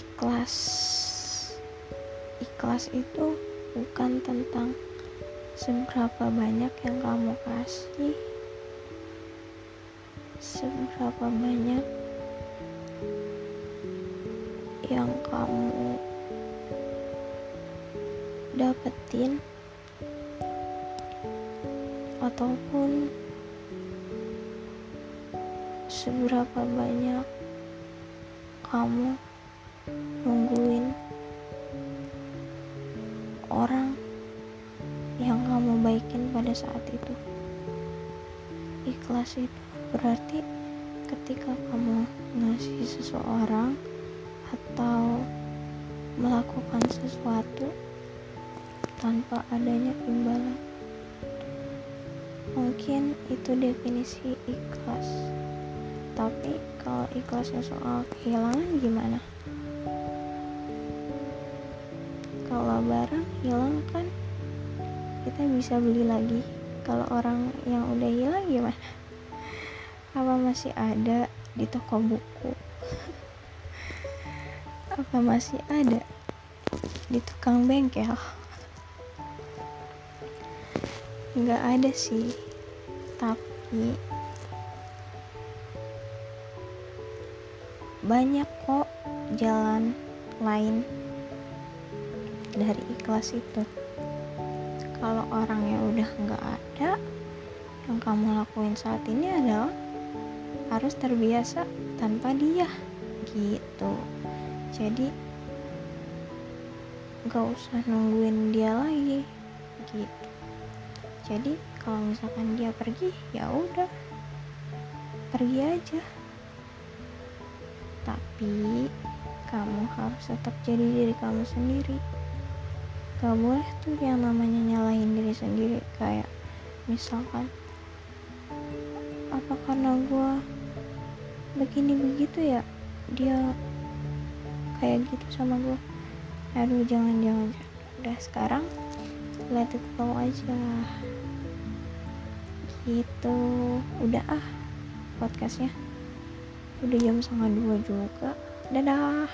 ikhlas. Ikhlas itu bukan tentang seberapa banyak yang kamu kasih seberapa banyak yang kamu dapetin ataupun seberapa banyak kamu nungguin orang yang kamu baikin pada saat itu. Ikhlas itu berarti ketika kamu ngasih seseorang atau melakukan sesuatu tanpa adanya imbalan. Mungkin itu definisi ikhlas. Tapi kalau ikhlasnya soal kehilangan gimana kalau barang hilang kan? Kita bisa beli lagi. Kalau orang yang udah hilang gimana? Apa masih ada di toko buku? Apa masih ada di tukang bengkel? Nggak ada sih. Tapi banyak kok jalan lain dari ikhlas itu. Kalau orangnya udah nggak ada yang kamu lakuin saat ini adalah harus terbiasa tanpa dia gitu. Jadi nggak usah nungguin dia lagi gitu. Jadi kalau misalkan dia pergi ya udah pergi aja. Tapi kamu harus tetap jadi diri kamu sendiri gak boleh tuh yang namanya nyalahin diri sendiri kayak misalkan apa karena gue begini begitu ya dia kayak gitu sama gue aduh jangan jangan udah sekarang let it flow aja. Gitu. Udah ah podcastnya. Udah jam setengah dua juga. Dadah